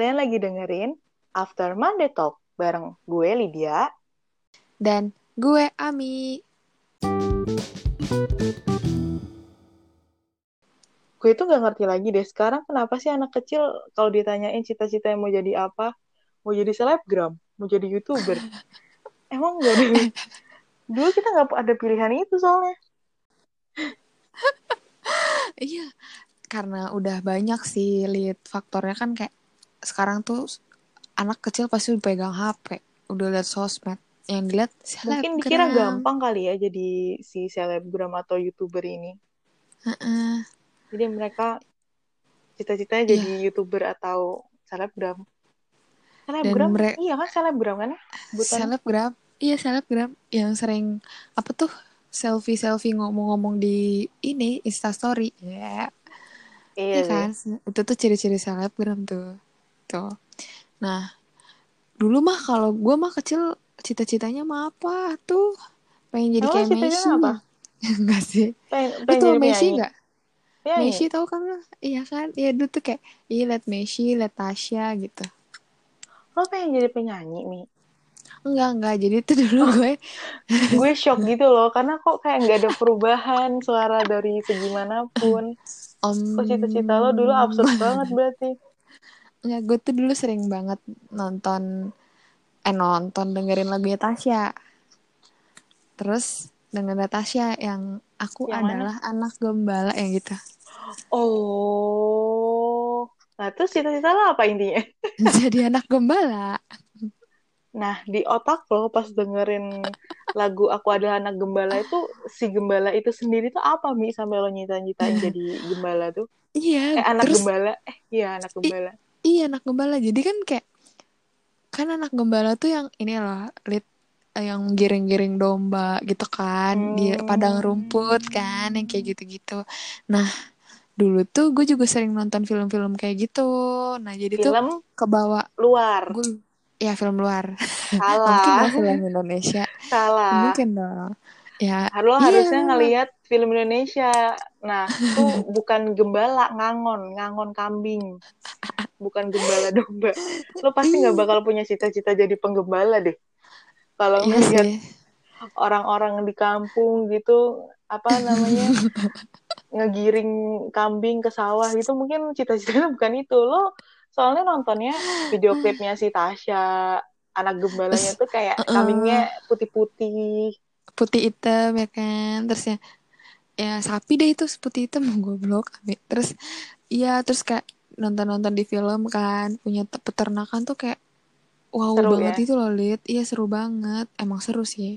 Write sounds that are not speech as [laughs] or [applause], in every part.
Kalian lagi dengerin After Monday Talk bareng gue Lydia. Dan gue Ami. Gue tuh gak ngerti lagi deh, sekarang kenapa sih anak kecil kalau ditanyain cita-cita yang mau jadi apa, mau jadi selebgram, mau jadi youtuber. [laughs] Emang gak ada, dulu kita gak ada pilihan itu soalnya. [laughs] Iya, karena udah banyak sih lihat faktornya kan kayak sekarang tuh anak kecil pasti udah pegang HP, udah lihat sosmed. Yang dilihat Mungkin dikira gampang kali ya jadi si selebgram atau youtuber ini. Heeh. Jadi mereka cita-citanya Iya. jadi youtuber atau selebgram. Selebgram, mere- iya kan selebgram kan? Sebutannya. Selebgram, iya selebgram yang sering apa tuh selfie selfie ngomong-ngomong di ini instastory ya Iya Iya sih. kan itu tuh ciri-ciri selebgram tuh tuh nah dulu mah kalau gue mah kecil cita-citanya mah apa tuh? Pengen jadi kayak Messi apa? [laughs] enggak sih. Pengen, lu pengen tau Messi enggak? Messi tau kan lo iya kan? Iya dulu tuh kayak iya liat Messi liat Tasya gitu. Lo pengen jadi penyanyi, Mi? enggak enggak. Jadi tuh dulu gue [laughs] Gue shock gitu loh, karena kok kayak nggak ada perubahan suara dari segi mana pun. om. Kok cita-cita lo dulu absurd banget berarti. Enggak, gue tuh dulu sering banget nonton eh nonton dengerin lagunya Tasya. Terus dengerin Tasya yang aku Yang adalah anak gembala yang gitu. Oh. Nah, terus cita-cita lo apa intinya? [laughs] Jadi anak gembala. Nah, di otak lo pas dengerin lagu Aku Adalah Anak Gembala itu, si gembala itu sendiri tuh apa, Mi? Sampai lo nyita-nyitain [laughs] jadi gembala tuh? Eh, Iya, anak terus gembala. Eh, iya, anak gembala. Iya anak gembala. Jadi kan kayak kan anak gembala tuh yang ini loh, lit yang giring-giring domba gitu kan di Hmm. padang rumput kan yang kayak gitu-gitu. Nah, dulu tuh gue juga sering nonton film-film kayak gitu. Nah, jadi tuh Film kebawa luar. gue ya film luar [laughs] Nggak mungkin Salah. lah film Indonesia Salah. mungkin dong ya Lo Iya. harusnya ngelihat film Indonesia. Nah, tuh [laughs] bukan gembala, ngangon, ngangon kambing. Bukan gembala [laughs] domba. Lo pasti nggak bakal punya cita-cita jadi penggembala deh. Kalau iya ngeliat orang-orang di kampung gitu, apa namanya, [laughs] ngegiring kambing ke sawah gitu, mungkin cita-citanya [laughs] bukan itu. Lo soalnya nontonnya video klipnya si Tasya, anak gembalanya tuh kayak Uh-uh. kambingnya putih-putih. putih hitam ya kan terus ya ya sapi deh itu putih hitam goblok terus iya terus kayak nonton-nonton di film kan punya te- peternakan tuh kayak wow Seru banget ya? itu loh Lid. Iya seru banget. Emang seru sih.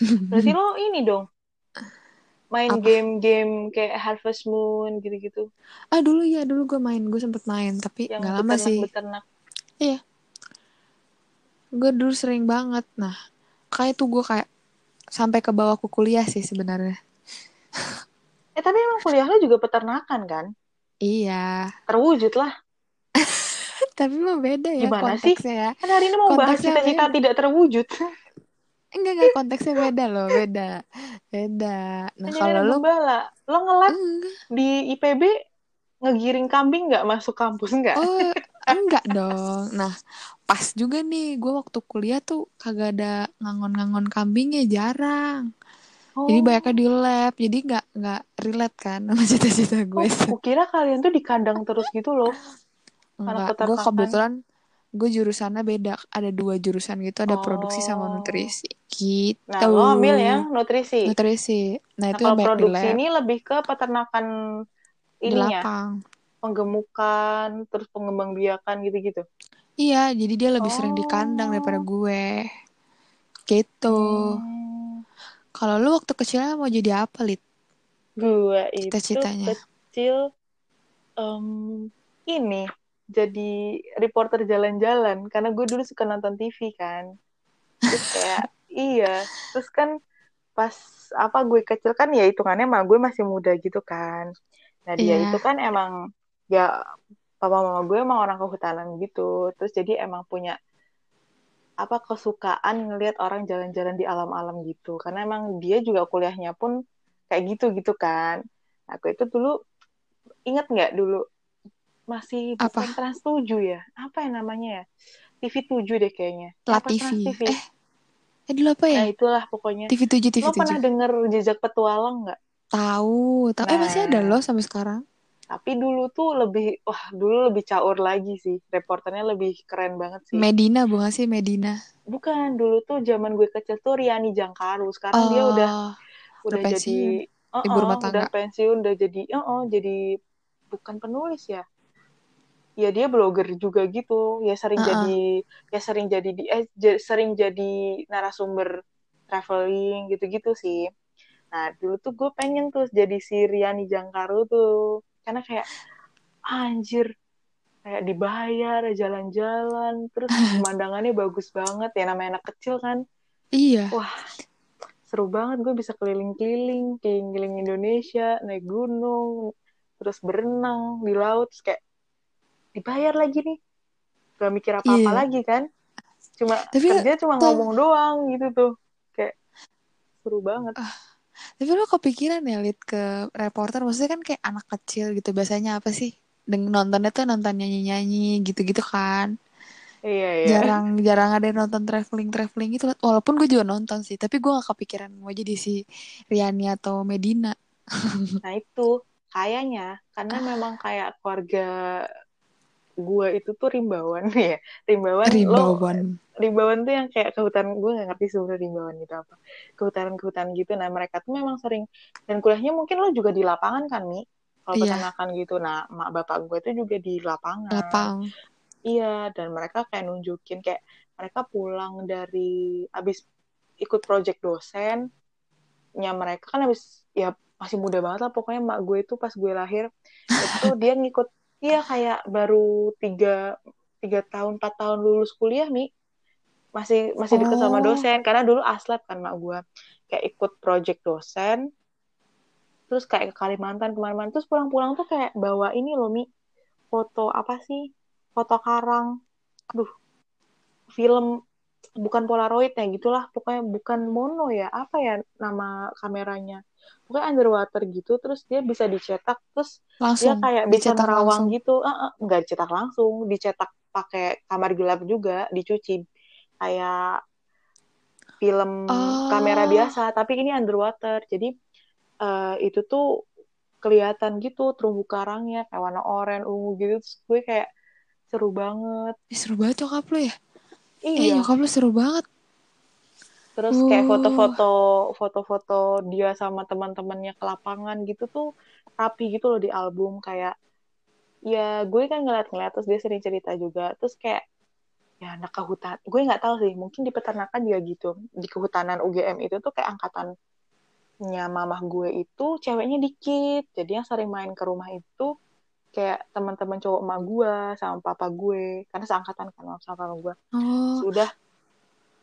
[laughs] Berarti lo ini dong, main game-game kayak Harvest Moon gitu-gitu, ah dulu ya dulu gue main gue sempet main tapi nggak lama sih. beternak-beternak. gue dulu sering banget. Nah kayak tuh gue kayak sampai ke bawah ke kuliah sih sebenarnya. [laughs] Eh tapi emang kuliah lo juga peternakan kan? Iya Terwujud lah. [laughs] tapi mah beda ya Gimana sih? konteksnya ya Kan hari ini mau bahas cita-cita tidak terwujud. enggak enggak konteksnya beda loh beda beda nah jadi kalau lu gembala. Lo nge-lab enggak di IPB ngegiring kambing nggak masuk kampus nggak? oh [laughs] enggak dong nah pas juga nih gue waktu kuliah tuh kagak ada ngangon-ngangon kambingnya jarang Oh. jadi banyaknya di lab jadi nggak nggak relate kan sama cita-cita gue Oh, kira kalian tuh di kandang terus gitu loh. enggak gue kebetulan gue jurusannya beda ada dua jurusan gitu ada produksi sama Oh. nutrisi gitu Nah, lo ambil yang nutrisi. nutrisi Nah, nah itu kalau banyak di produksi ini lebih ke peternakan di ininya, lapang penggemukan, terus pengembang biakan gitu-gitu. Iya, jadi dia lebih sering di kandang Oh. daripada gue. Gitu. Hmm. Kalau lu waktu kecilnya mau jadi apa, Lid? Gue itu Cita-citanya. kecil em, ini jadi reporter jalan-jalan karena gue dulu suka nonton TV kan. Terus kayak [laughs] iya, terus kan pas apa gue kecil kan ya hitungannya mah gue masih muda gitu kan. Nah dia Iya. itu kan emang ya papa mama gue emang orang kehutanan gitu. Terus jadi emang punya apa kesukaan ngelihat orang jalan-jalan di alam-alam gitu. Karena emang dia juga kuliahnya pun kayak gitu gitu kan. Nah, aku itu dulu inget nggak dulu masih Apa? Trans 7 ya apa yang namanya ya TV 7 deh kayaknya La apa Trans TV. TV Eh, eh dulu apa ya? nah itulah pokoknya TV 7 TV lo pernah 7. denger jejak petualang nggak Tahu, tahu. Eh masih ada Nah. loh sampai sekarang. Tapi dulu tuh lebih wah dulu lebih caur lagi sih reporternya lebih keren banget sih Medina bukan sih Medina? bukan dulu tuh zaman gue kecil tuh Riani Jangkaru sekarang dia udah Oh, udah udah jadi pensiun. oh, Ibu rumah tangga. udah pensiun udah jadi oh, oh, jadi bukan penulis ya ya dia blogger juga gitu ya sering Uh-uh. jadi ya sering jadi di eh sering jadi narasumber traveling gitu-gitu sih nah dulu tuh gue pengen tuh jadi si Riani Jangkaru tuh karena kayak anjir kayak dibayar jalan-jalan. Terus [laughs] pemandangannya bagus banget. Ya namanya anak kecil kan. Iya. wah seru banget. Gue bisa keliling-keliling keliling-keliling Indonesia naik gunung terus berenang di laut. Terus kayak dibayar lagi nih. Gak mikir apa-apa Iya. lagi kan. Cuma Tapi kerja cuma tuh- ngomong doang gitu tuh. Kayak seru banget Tapi lo kepikiran ya Lid ke reporter maksudnya kan kayak anak kecil gitu biasanya apa sih? Dengan nontonnya tuh nonton nyanyi-nyanyi gitu-gitu kan. iya iya Jarang jarang ada yang nonton traveling-traveling gitu. Walaupun gue juga nonton sih, tapi gue gak kepikiran mau jadi si Riani atau Medina. nah itu kayaknya karena memang kayak keluarga gue itu tuh rimbawan [laughs] ya. Rimbawan lo Rimbawan. rimbawan tuh yang kayak ke hutan gue nggak ngerti sebenarnya rimbawan itu apa. Kehutanan kehutanan gitu. Nah mereka tuh memang sering dan kuliahnya mungkin lo juga di lapangan kan mi? Kalau Iya. peternakan gitu. Nah mak bapak gue itu juga di lapangan. Lapang. iya dan mereka kayak nunjukin kayak mereka pulang dari abis ikut project dosen nya mereka kan abis ya masih muda banget lah. Pokoknya mak gue itu pas gue lahir itu dia ngikut iya kayak baru tiga tiga tahun empat tahun lulus kuliah mi. Masih masih deket sama Oh. dosen. Karena dulu aslat kan mak gue kayak ikut project dosen. Terus kayak ke Kalimantan ke mana-mana terus pulang-pulang tuh kayak bawa ini loh mi. Foto apa sih? Foto karang. Duh film. Bukan polaroid ya gitulah. Pokoknya bukan mono ya. Apa ya nama kameranya pokoknya underwater gitu terus dia bisa dicetak terus dia Langsung. kayak bisa dicetak nerawang langsung. gitu eh, eh, nggak dicetak langsung dicetak pakai kamar gelap juga dicuci kayak film Oh. kamera biasa tapi ini underwater jadi eh, itu tuh kelihatan gitu terumbu karangnya kayak warna oranye ungu gitu terus gue kayak seru banget Ih, seru banget nyokap lo ya. Eh iya nyokap lo seru banget. Terus kayak Oh. foto-foto foto-foto dia sama teman-temannya ke lapangan gitu tuh rapi gitu loh di album. Kayak ya gue kan ngeliat-ngeliat terus dia sering cerita juga. Terus kayak ya anak kehutan gue nggak tahu sih mungkin di peternakan juga gitu. Di kehutanan UGM itu tuh kayak angkatannya mamah gue itu ceweknya dikit. Jadi yang sering main ke rumah itu kayak teman-teman cowok emak gue sama papa gue. Karena seangkatan kan sama papa gue. Oh. sudah.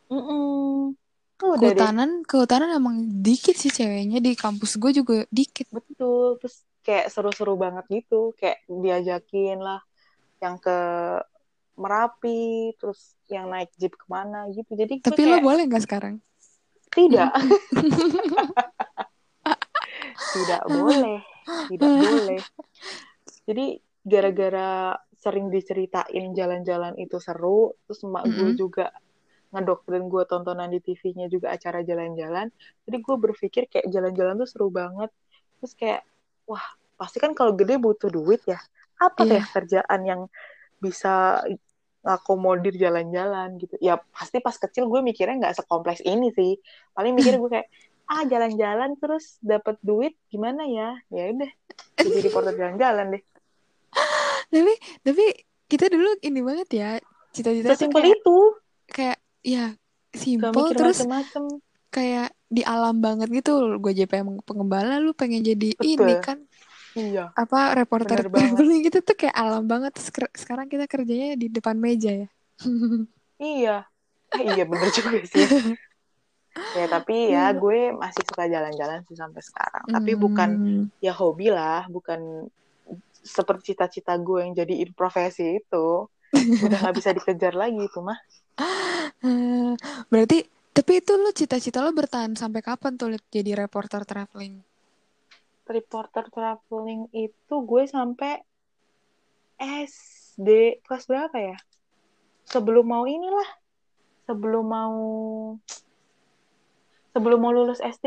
Mm tuh deh. Kehutanan, kehutanan emang dikit sih ceweknya. Di kampus gue juga dikit. betul. Terus kayak seru-seru banget gitu. Kayak diajakin lah. Yang ke Merapi terus yang naik jeep ke mana gitu. Jadi gue Tapi lo kayak boleh nggak sekarang? tidak. [laughs] Tidak boleh. Tidak boleh. Jadi gara-gara sering diceritain jalan-jalan itu seru terus emak gue Mm-mm. juga ngedoktrin gue tontonan di TV-nya juga acara jalan-jalan. Jadi gue berpikir kayak jalan-jalan tuh seru banget. Terus kayak wah pasti kan kalau gede butuh duit ya. Apa Iya. ya kerjaan yang bisa ngakomodir jalan-jalan gitu? Ya pasti pas kecil gue mikirnya nggak sekompleks ini sih. Paling mikir gue kayak [laughs] ah jalan-jalan terus dapat duit gimana ya? Ya udah jadi reporter jalan-jalan deh. [laughs] Tapi, tapi kita dulu ini banget ya. Cita-cita sesimpel kayak, itu. kayak ya simple terus macem-macem kayak di alam banget gitu. Gue JPM pengembala lu pengen jadi Betul. ini kan iya apa reporter [laughs] traveling gitu tuh kayak alam banget. Terus sekarang kita kerjanya di depan meja ya. iya eh, iya bener juga [laughs] sih ya tapi ya gue masih suka jalan-jalan sih sampai sekarang tapi bukan Hmm. ya hobi lah bukan seperti cita-cita gue yang jadiin profesi itu udah nggak bisa dikejar lagi itu mah Eh, Berarti tapi itu lu cita-cita lo bertahan sampai kapan tuh jadi reporter traveling? reporter traveling itu gue sampai SD kelas berapa ya? Sebelum mau inilah, sebelum mau sebelum mau lulus SD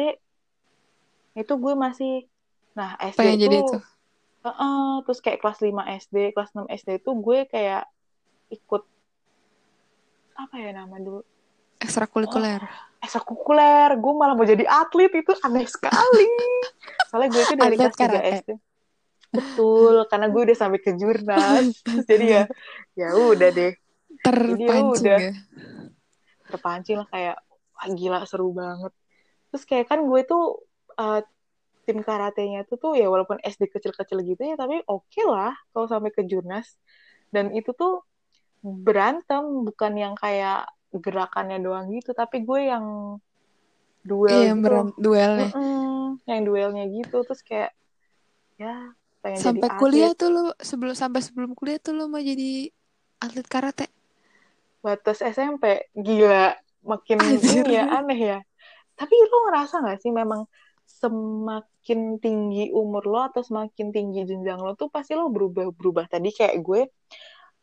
itu gue masih nah SD pengen itu jadi itu Heeh, terus kayak kelas 5 SD, kelas 6 SD itu gue kayak ikut apa ya nama dulu? ekstrakurikuler Ekstrakurikuler. Gue malah mau jadi atlet itu aneh sekali. [laughs] Soalnya gue itu dari kelas 3 karate. SD. Betul, karena gue udah sampai ke jurnas. [laughs] Jadi ya ya udah deh, terpancing udah. ya terpancing lah kayak wah gila seru banget. Terus kayak kan gue tuh eh, tim karatenya tuh tuh ya walaupun SD kecil-kecil gitu ya tapi oke lah kalau sampai ke jurnas. Dan itu tuh berantem bukan yang kayak gerakannya doang gitu tapi gue yang duel iya gitu. beran duelnya. Mm-mm, yang duelnya gitu terus kayak ya pengen sampai jadi kuliah atlet tuh lu sebelum sampai sebelum kuliah tuh lu mau jadi atlet karate? Batas SMP gila makin Anjir. ini ya aneh ya. Tapi lo ngerasa nggak sih memang semakin tinggi umur lo atau semakin tinggi jenjang lo tuh pasti lo berubah berubah tadi kayak gue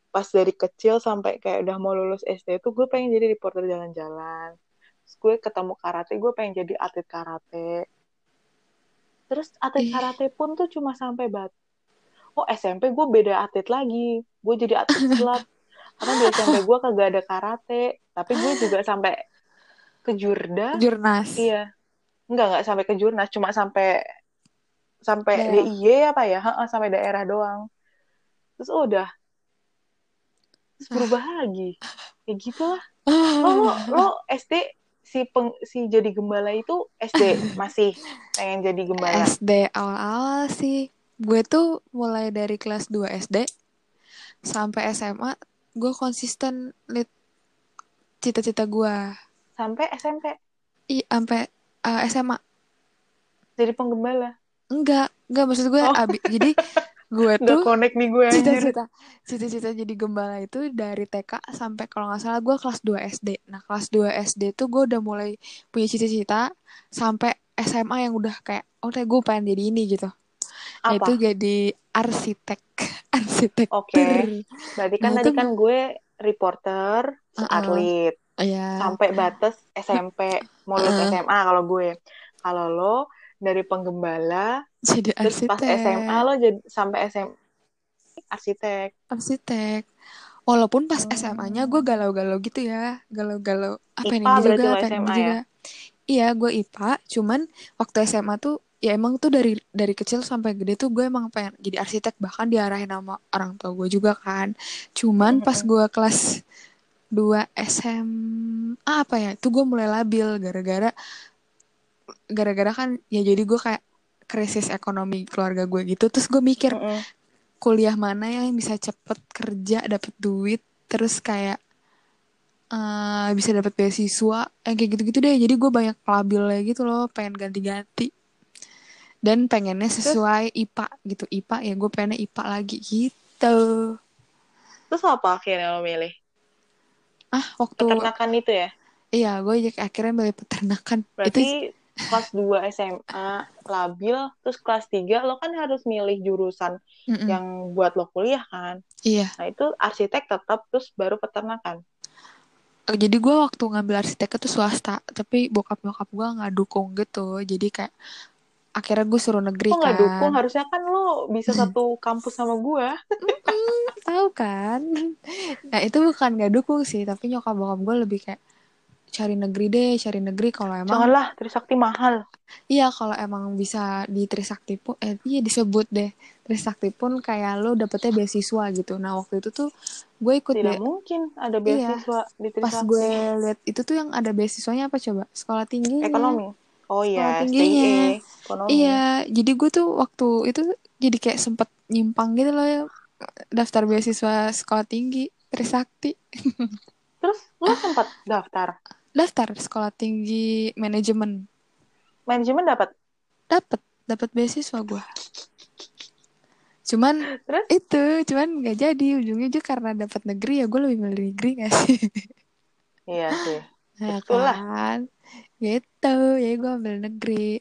pas dari kecil sampai kayak udah mau lulus SD tuh gue pengen jadi reporter jalan-jalan. Terus gue ketemu karate gue pengen jadi atlet karate. Terus atlet karate pun tuh cuma sampai bat oh SMP gue beda atlet lagi. Gue jadi atlet silat karena di SMP gue kagak ada karate. Tapi gue juga sampai ke jurda. Jurnas. Iya. Enggak enggak sampai ke jurnas. Cuma sampai sampai Daerah. DIY apa ya? Heeh, sampai daerah doang. Terus udah terus berubah lagi. Kayak gitu lah [laughs] lo lo lo SD si peng, si jadi gembala itu SD masih? Pengen jadi gembala? SD awal-awal sih. Gue tuh mulai dari kelas 2 SD sampai SMA gue konsisten liat cita-cita gue. Sampai SMP i sampai uh, SMA jadi penggembala? Enggak enggak. Maksud gue Oh. abi jadi [laughs] gue tuh connect nih gue anjir. cita-cita cita-cita jadi gembala itu dari TK sampai kalau nggak salah gue kelas 2 SD nah kelas 2 SD tuh gue udah mulai punya cita-cita sampai SMA yang udah kayak oh teh gue pengen jadi ini gitu. Apa? yaitu jadi arsitek [laughs] arsitektur. Oke. berarti kan Nah, tadi kan gue reporter atlet. Ya sampai batas SMP mau lulus Uh-uh. SMA kalau gue. Kalau lo dari penggembala jadi terus pas arsitek. SMA lo jadi sampai SMA arsitek. Arsitek. Walaupun pas Hmm. SMA-nya gue galau-galau gitu ya. Galau-galau apa IPA ini juga apa ini juga. iya gue IPA cuman waktu SMA tuh ya emang tuh dari dari kecil sampai gede tuh gue emang pengen jadi arsitek bahkan diarahin sama orang tua gue juga kan. Cuman pas Mm-mm. gue kelas 2 SMA apa ya tuh gue mulai labil gara-gara gara-gara kan ya jadi gue kayak krisis ekonomi keluarga gue gitu terus gue mikir Mm-mm. kuliah mana yang bisa cepet kerja dapet duit terus kayak eh, bisa dapet beasiswa yang kayak gitu-gitu deh. Jadi gue banyak labilnya gitu loh pengen ganti-ganti. Dan pengennya sesuai IPA gitu. IPA ya gue pengennya IPA lagi gitu. Terus apa akhirnya lo milih? Ah waktu peternakan itu ya? Iya gue akhirnya milih peternakan. Itu berarti kelas 2 SMA labil terus kelas 3 lo kan harus milih jurusan mm-mm, yang buat lo kuliah kan? Iya. Nah itu arsitek tetap terus baru peternakan. Eh, jadi gue waktu ngambil arsitek itu swasta tapi bokap nyokap gue nggak dukung gitu. Jadi kayak akhirnya gue suruh negeri kok nggak kan. dukung? Harusnya kan lo bisa satu kampus sama gue tahu kan? Nah itu bukan gak dukung sih tapi nyokap bokap gue lebih kayak cari negeri deh cari negeri. Kalau emang janganlah Trisakti mahal. Iya kalau emang bisa di Trisakti pun eh iya disebut deh. Trisakti pun kayak lo dapetnya beasiswa gitu. Nah waktu itu tuh gue ikut tidak be- mungkin ada Iya. beasiswa di pas Trisakti. gue lihat itu tuh yang ada beasiswanya apa coba? Sekolah tinggi ekonomi. Oh iya tingginya. Ekonomi. Iya jadi gue tuh waktu itu jadi kayak sempet nyimpang gitu loh ya daftar beasiswa sekolah tinggi Trisakti. [laughs] Terus lo sempat daftar daftar sekolah tinggi manajemen. Manajemen dapat? Dapat dapat beasiswa gue cuman terus? itu cuman nggak jadi. Ujungnya juga karena dapat negeri ya gue lebih milih negeri gak sih? Iya sih. [laughs] Nah, Betul lah. kan? Gitu. Ya gue ambil negeri.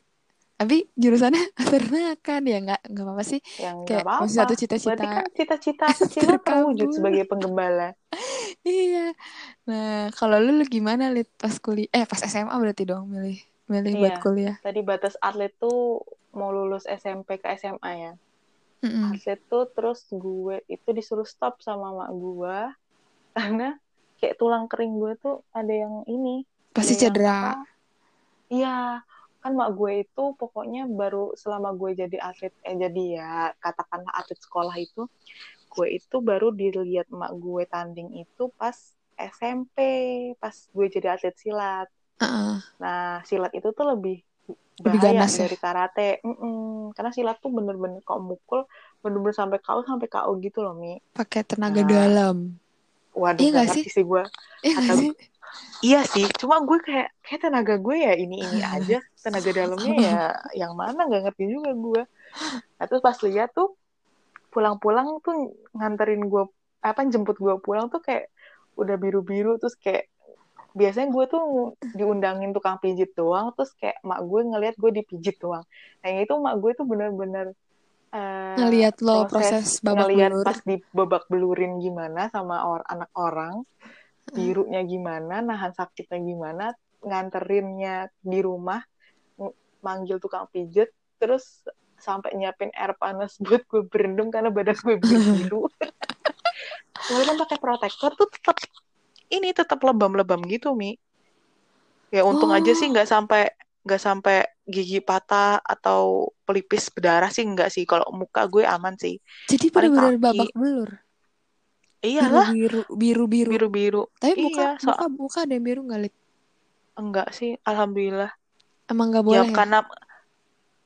Tapi jurusannya [laughs] peternakan. Ya nggak nggak apa-apa sih. yang Kayak masih apa-apa satu berarti cita-cita. kan [laughs] cita-cita kecil terwujud sebagai penggembala Iya. Nah, kalau lu, lu gimana Lid pas kuliah? Eh, pas SMA berarti dong milih milih buat Iya. kuliah. tadi batas atlet tuh mau lulus SMP ke SMA ya Mm-mm. atlet tuh terus gue itu disuruh stop sama mak gue karena kayak tulang kering gue tuh ada yang ini Pasti ada yang cedera. iya kan mak gue itu pokoknya baru selama gue jadi atlet eh jadi ya katakanlah atlet sekolah itu gue itu baru dilihat mak gue tanding itu pas SMP pas gue jadi atlet silat Heeh. nah silat itu tuh lebih Lebih bahaya ganas ya? dari karate Mm-mm. karena silat tuh bener-bener kau mukul bener-bener sampai kau sampai KO gitu loh mi Pakai tenaga Nah. dalam. waduh Iya gak ngerti sih gue Iya Kata- sih? Iya sih, cuma gue kayak kayak tenaga gue ya ini ini aja, tenaga dalamnya ya [laughs] yang mana nggak ngerti juga gue. Nah terus pas lihat tuh pulang-pulang tuh nganterin gue apa jemput gue pulang tuh kayak udah biru-biru terus kayak biasanya gue tuh diundangin tukang pijit doang terus kayak mak gue ngelihat gue dipijit doang. Nah itu mak gue tuh bener-bener eh, Ngeliat lo proses babak ngeliat belur. pas di babak belurin gimana sama or anak orang birunya gimana nahan sakitnya gimana nganterinnya di rumah ng- manggil tukang pijet terus sampai nyiapin air panas [laughs] buat gue berendam karena badan gue biru [laughs] walaupun pakai protektor tuh tetap ini tetap lebam-lebam gitu mi ya untung aja sih Oh. nggak sampai nggak sampai gigi patah atau pelipis berdarah sih nggak sih kalau muka gue aman sih Jadi kaki. babak belur. iyalah Biru biru biru. biru-biru Tapi muka iya so muka muka ada yang biru nggak Lid? enggak sih alhamdulillah Emang nggak ya boleh ya? karena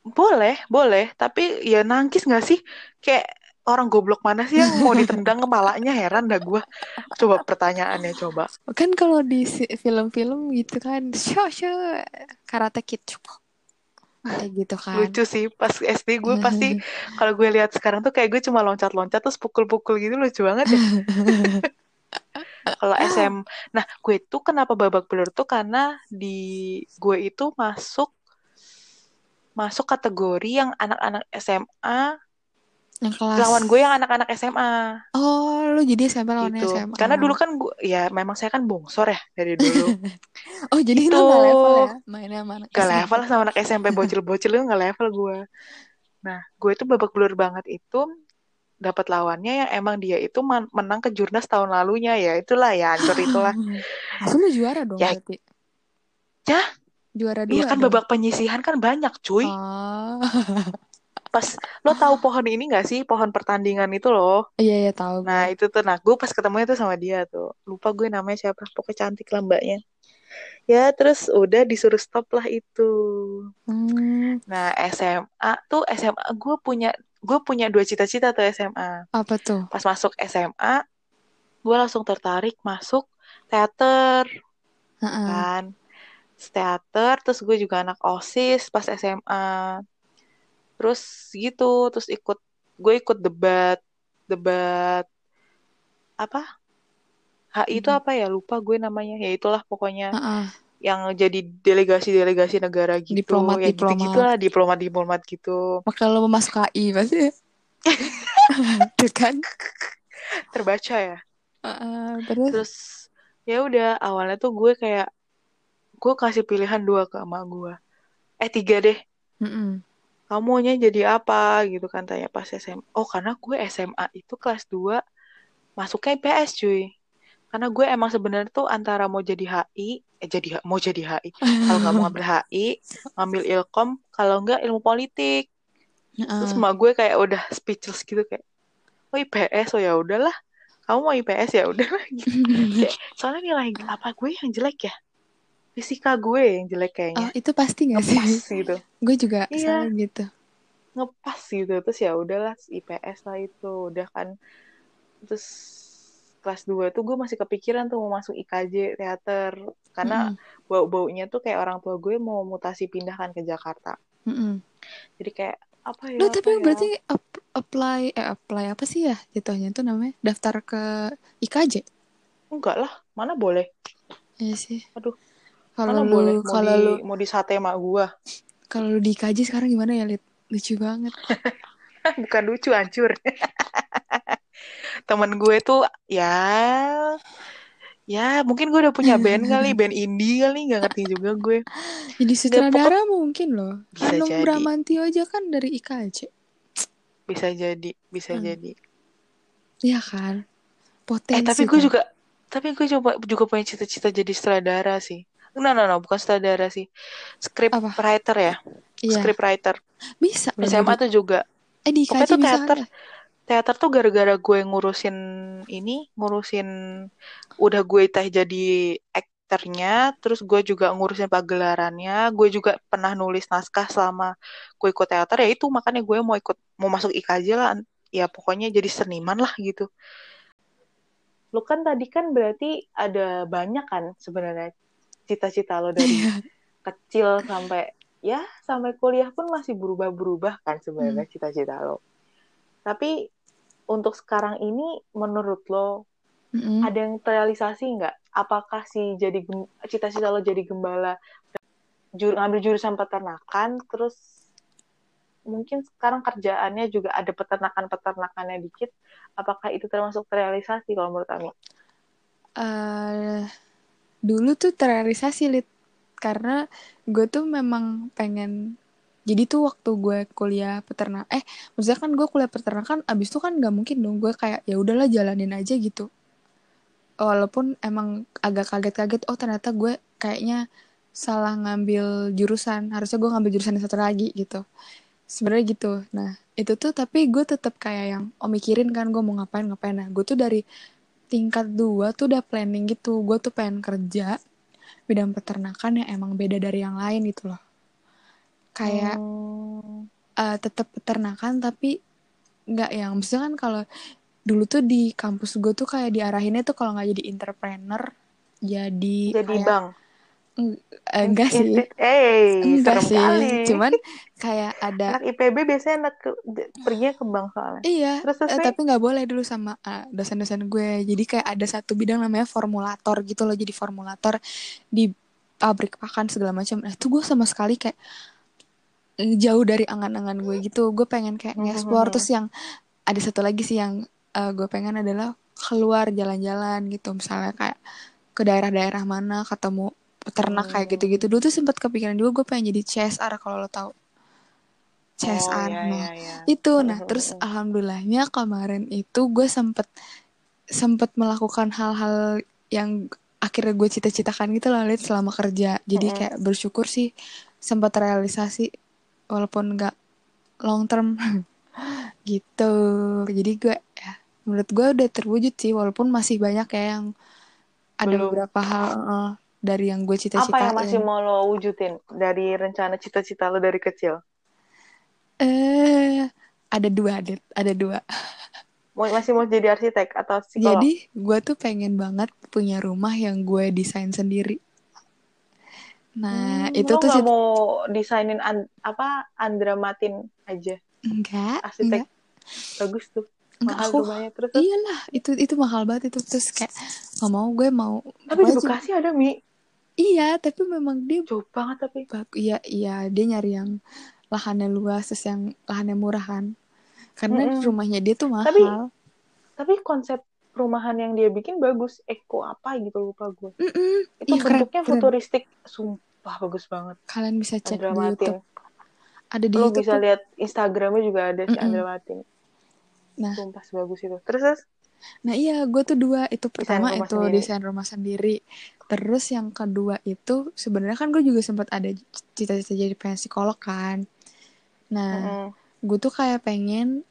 boleh boleh. Tapi ya nangis nggak sih? Kayak orang goblok mana sih yang mau ditendang kepalanya? Heran dah gue coba pertanyaannya coba. Kan kalau di film-film gitu kan, show show karate kid cukup. Kayak gitu kan. lucu sih pas SD gue pasti [laughs] kalau gue lihat sekarang tuh kayak gue cuma loncat-loncat terus pukul-pukul gitu lucu banget ya. [laughs] Kalau SM nah gue tuh kenapa babak belur tuh karena di gue itu masuk masuk kategori yang anak-anak SMA Yang kelas. lawan gue yang anak-anak SMA Oh, lu jadi SMP lawannya gitu. SMA. Karena dulu kan gue, ya memang saya kan bongsor ya dari dulu. [laughs] Oh, jadi Gitu. lu gak level ya mainnya sama anak gak level sama anak SMP bocil-bocil itu gak level gue. Nah, gue itu babak belur banget itu dapat lawannya yang emang dia itu menang ke jurnas tahun lalunya ya itulah ya hancur itulah [laughs] Aku lu juara dong Ya. berarti. Ya. Juara dua Iya kan dong. babak penyisihan kan banyak cuy Oh. pas lo tahu pohon ini gak sih pohon pertandingan itu loh Iya, iya tahu. nah itu tuh nah gue pas ketemunya tuh sama dia tuh lupa gue namanya siapa pokoknya cantik lah mbaknya ya terus udah disuruh stop lah itu Hmm, Nah, SMA tuh SMA gue punya gue punya dua cita-cita tuh SMA. apa tuh? Pas masuk SMA, gue langsung tertarik masuk teater Heeh. kan. Teater, terus gue juga anak OSIS pas SMA. Terus gitu, terus ikut gue ikut debat debat apa? HI itu Hmm. apa ya? Lupa gue namanya. Ya itulah pokoknya Heeh. yang jadi delegasi-delegasi negara gitu. Diplomat, ya diplomat. gitu-gitu lah, diplomat-diplomat gitu. Makanya lo masuk KI pasti. [laughs] Tuh kan? Terbaca ya. Heeh, terus Terus ya udah awalnya tuh gue kayak gue kasih pilihan dua ke emak gue. Eh tiga deh. Mm-mm. Kamu maunya jadi apa gitu kan tanya pas SMA. Oh karena gue SMA itu kelas 2 masuknya IPS cuy. Karena gue emang sebenarnya tuh antara mau jadi HI, eh jadi mau jadi HI. Kalau nggak mau ngambil HI, ngambil ilkom. Kalau nggak ilmu politik. Terus Heeh. emak gue kayak udah speechless gitu kayak, oh IPS, oh ya udahlah. Kamu mau IPS ya udahlah. [laughs] Gitu. Soalnya nilai apa gue yang jelek ya? Fisika gue yang jelek Oh, kayaknya. itu pasti gak sih? Ngepas gitu. Gue juga Iya. sama gitu. Ngepas gitu. Terus ya udahlah IPS lah itu. Udah kan. Terus kelas 2 tuh gue masih kepikiran tuh mau masuk IKJ teater. Karena Mm-mm. bau-baunya tuh kayak orang tua gue mau mutasi pindahkan ke Jakarta. Mm-mm. Jadi kayak apa ya? Apa tapi ya? berarti ap- apply eh apply apa sih ya jatuhnya itu namanya? Daftar ke IKJ. Enggak lah. Mana boleh? Iya sih. Aduh, Kalau lu boleh mau kalau di lu mau di sate mak gua. kalau di IKJ sekarang gimana ya, Lid? Lucu banget. [laughs] Bukan lucu, hancur. [laughs] Temen gue tuh ya ya mungkin gue udah punya band kali, [laughs] band indie kali, nggak ngerti juga gue. Jadi sutradara mungkin loh. Bisa Hanung jadi. Bramantio aja kan dari IKJ. Bisa jadi, bisa Hmm. jadi. Iya kan? Potensi. Eh tapi gue kan? juga tapi gue coba juga punya cita-cita jadi sutradara sih. No, no, no, bukan sutradara sih. Script Apa? writer ya. Iya. Script writer. Bisa. SMA tuh juga. Eh di Pokoknya IKJ tuh bisa teater. ada. Teater tuh gara-gara gue ngurusin ini, ngurusin udah gue teh jadi aktornya, terus gue juga ngurusin pagelarannya, gue juga pernah nulis naskah selama gue ikut teater ya itu makanya gue mau ikut mau masuk IKJ lah, ya pokoknya jadi seniman lah gitu. Lu kan tadi kan berarti ada banyak kan sebenarnya cita-cita lo dari Iya. kecil sampai ya sampai kuliah pun masih berubah-berubah kan sebenarnya Hmm. cita-cita lo. Tapi untuk sekarang ini menurut lo Mm-mm. ada yang terrealisasi nggak? Apakah si jadi cita-cita lo jadi gembala jur, ngambil jurusan peternakan terus mungkin sekarang kerjaannya juga ada peternakan-peternakannya dikit. Apakah itu termasuk terrealisasi kalau menurut Ami? eh dulu tuh terrealisasi Lid. karena gue tuh memang pengen jadi tuh waktu gue kuliah peternak eh maksudnya kan gue kuliah peternakan abis itu kan nggak mungkin dong gue kayak ya udahlah jalanin aja gitu. Walaupun emang agak kaget-kaget oh ternyata gue kayaknya salah ngambil jurusan harusnya gue ngambil jurusan yang satu lagi gitu. Sebenarnya gitu. Nah itu tuh tapi gue tetap kayak yang oh mikirin kan gue mau ngapain ngapain. Nah gue tuh dari tingkat dua tuh udah planning gitu gue tuh pengen kerja bidang peternakan yang emang beda dari yang lain gitu loh kayak Hmm. eh, tetap peternakan tapi nggak yang maksudnya kan kalau dulu tuh di kampus gue tuh kayak diarahinnya tuh kalau nggak jadi entrepreneur jadi jadi kayak bang. Eng- eh, enggak sih. Eh, enggak serem sih. kali. cuman kayak ada Anak IPB biasanya anak ke, perginya ke bank soalnya. iya Terus terus eh, tapi nggak boleh dulu sama eh, dosen-dosen gue. Jadi kayak ada satu bidang namanya formulator gitu loh. Jadi formulator di pabrik pakan segala macam. Nah itu gue sama sekali kayak jauh dari angan-angan gue gitu. Gue pengen kayak Mhm, nge-explore. mhm. terus yang ada satu lagi sih yang eh, gue pengen adalah keluar jalan-jalan gitu. Misalnya kayak ke daerah-daerah mana ketemu peternak kayak Hmm. gitu-gitu dulu tuh sempat kepikiran juga gue pengen jadi CSR kalau lo tahu Oh CSR iya nah iya iya. itu Mhm, nah terus mhm. alhamdulillahnya kemarin itu gue sempet sempet melakukan hal-hal yang akhirnya gue cita-citakan gitu loh Lid, selama kerja jadi Mhm. kayak bersyukur sih sempat realisasi walaupun nggak long term [laughs] gitu jadi gue ya menurut gue udah terwujud sih walaupun masih banyak ya yang ada Belum. beberapa hal eh, dari yang gue Apa yang masih cita-citain mau lo wujudin dari rencana cita-cita lo dari kecil? eh ada dua Dit. ada dua Mau masih mau jadi arsitek atau psikolog? Jadi gue tuh pengen banget punya rumah yang gue desain sendiri. Nah Hmm, itu tuh mau desainin an- apa Andra Matin aja? enggak, Arsitek enggak, bagus tuh. enggak Mahal aku. rumahnya terus. Iyalah itu itu mahal banget itu terus kayak nggak mau gue mau. Tapi di Bekasi ada Mi. Iya tapi memang dia Jauh banget tapi. iya iya dia nyari yang lahannya luas terus yang lahannya murah kan. Karena Mm-mm. rumahnya dia tuh mahal. Tapi tapi konsep perumahan yang dia bikin bagus. Eko apa gitu lupa gue. Mm-mm. Itu Iya, bentuknya keren. futuristik. Sumpah bagus banget. Kalian bisa cek Andra di Matin. YouTube. Ada di Lo YouTube bisa tuh. lihat Instagramnya juga ada si Mm-mm. Andra Matin. Nah Sumpah sebagus itu. Terus terus Nah iya, gue tuh dua. Itu pertama rumah itu sendiri. desain rumah sendiri. Terus yang kedua itu sebenarnya kan gue juga sempat ada cita-cita jadi pengen psikolog kan. Nah, Mm-mm. gue tuh kayak pengen,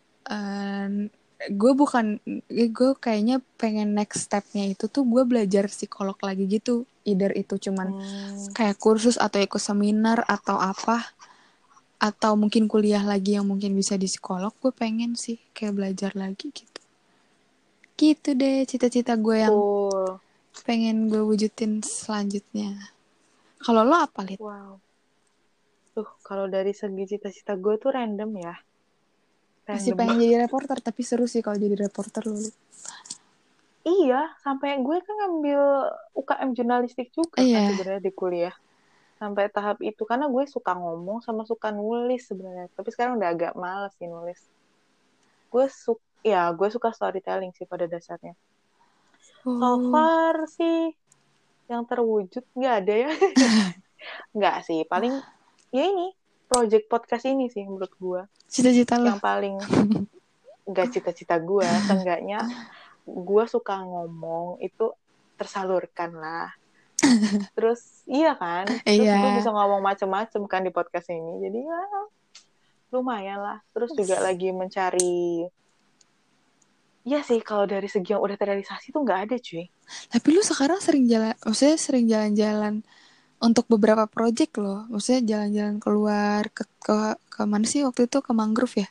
gue bukan, gue kayaknya pengen next stepnya itu tuh gue belajar psikolog lagi gitu. Either itu cuman Hmm. kayak kursus atau ikut seminar atau apa. Atau mungkin kuliah lagi yang mungkin bisa di psikolog. Gue pengen sih kayak belajar lagi gitu. Gitu deh cita-cita gue yang Cool. pengen gue wujudin selanjutnya. Kalau lo apa, Lid? Wow. Tuh, kalau dari segi cita-cita gue tuh random ya. Masih Random pengen banget. jadi reporter, tapi seru sih kalau jadi reporter lo, Lid. Iya, sampai gue kan ngambil UKM jurnalistik juga kan Iya. sebenarnya di kuliah. sampai tahap itu karena gue suka ngomong sama suka nulis sebenarnya tapi sekarang udah agak males sih nulis gue suka ya gue suka storytelling sih pada dasarnya. So Oh, far sih yang terwujud nggak ada ya. [laughs] Nggak sih paling ya ini project podcast ini sih menurut gue cita-cita lo. yang paling nggak cita-cita gue seenggaknya gue suka ngomong itu tersalurkan lah. [laughs] Terus iya kan? Terus Iya. gue bisa ngomong macem-macem kan di podcast ini jadi ya lumayan lah. Terus juga lagi mencari Iya sih kalau dari segi yang udah terrealisasi tuh nggak ada cuy Tapi lu sekarang sering jalan, maksudnya sering jalan-jalan untuk beberapa project loh. Maksudnya jalan-jalan keluar ke, ke ke mana sih waktu itu ke mangrove ya?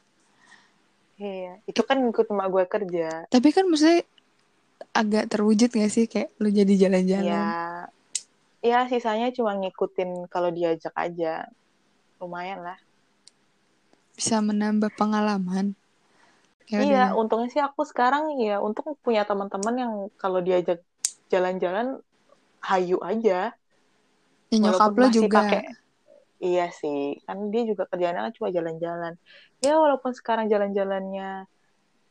iya itu kan ikut emak gue kerja Tapi kan maksudnya agak terwujud gak sih kayak lu jadi jalan-jalan? ya ya sisanya cuma ngikutin kalau diajak aja lumayan lah Bisa menambah pengalaman. Ya iya untungnya sih aku sekarang ya untung punya teman-teman yang kalau diajak jalan-jalan hayu aja. Ya, nyokap lo juga. pakai iya sih kan dia juga kerjanya kan cuma jalan-jalan. Ya walaupun sekarang jalan-jalannya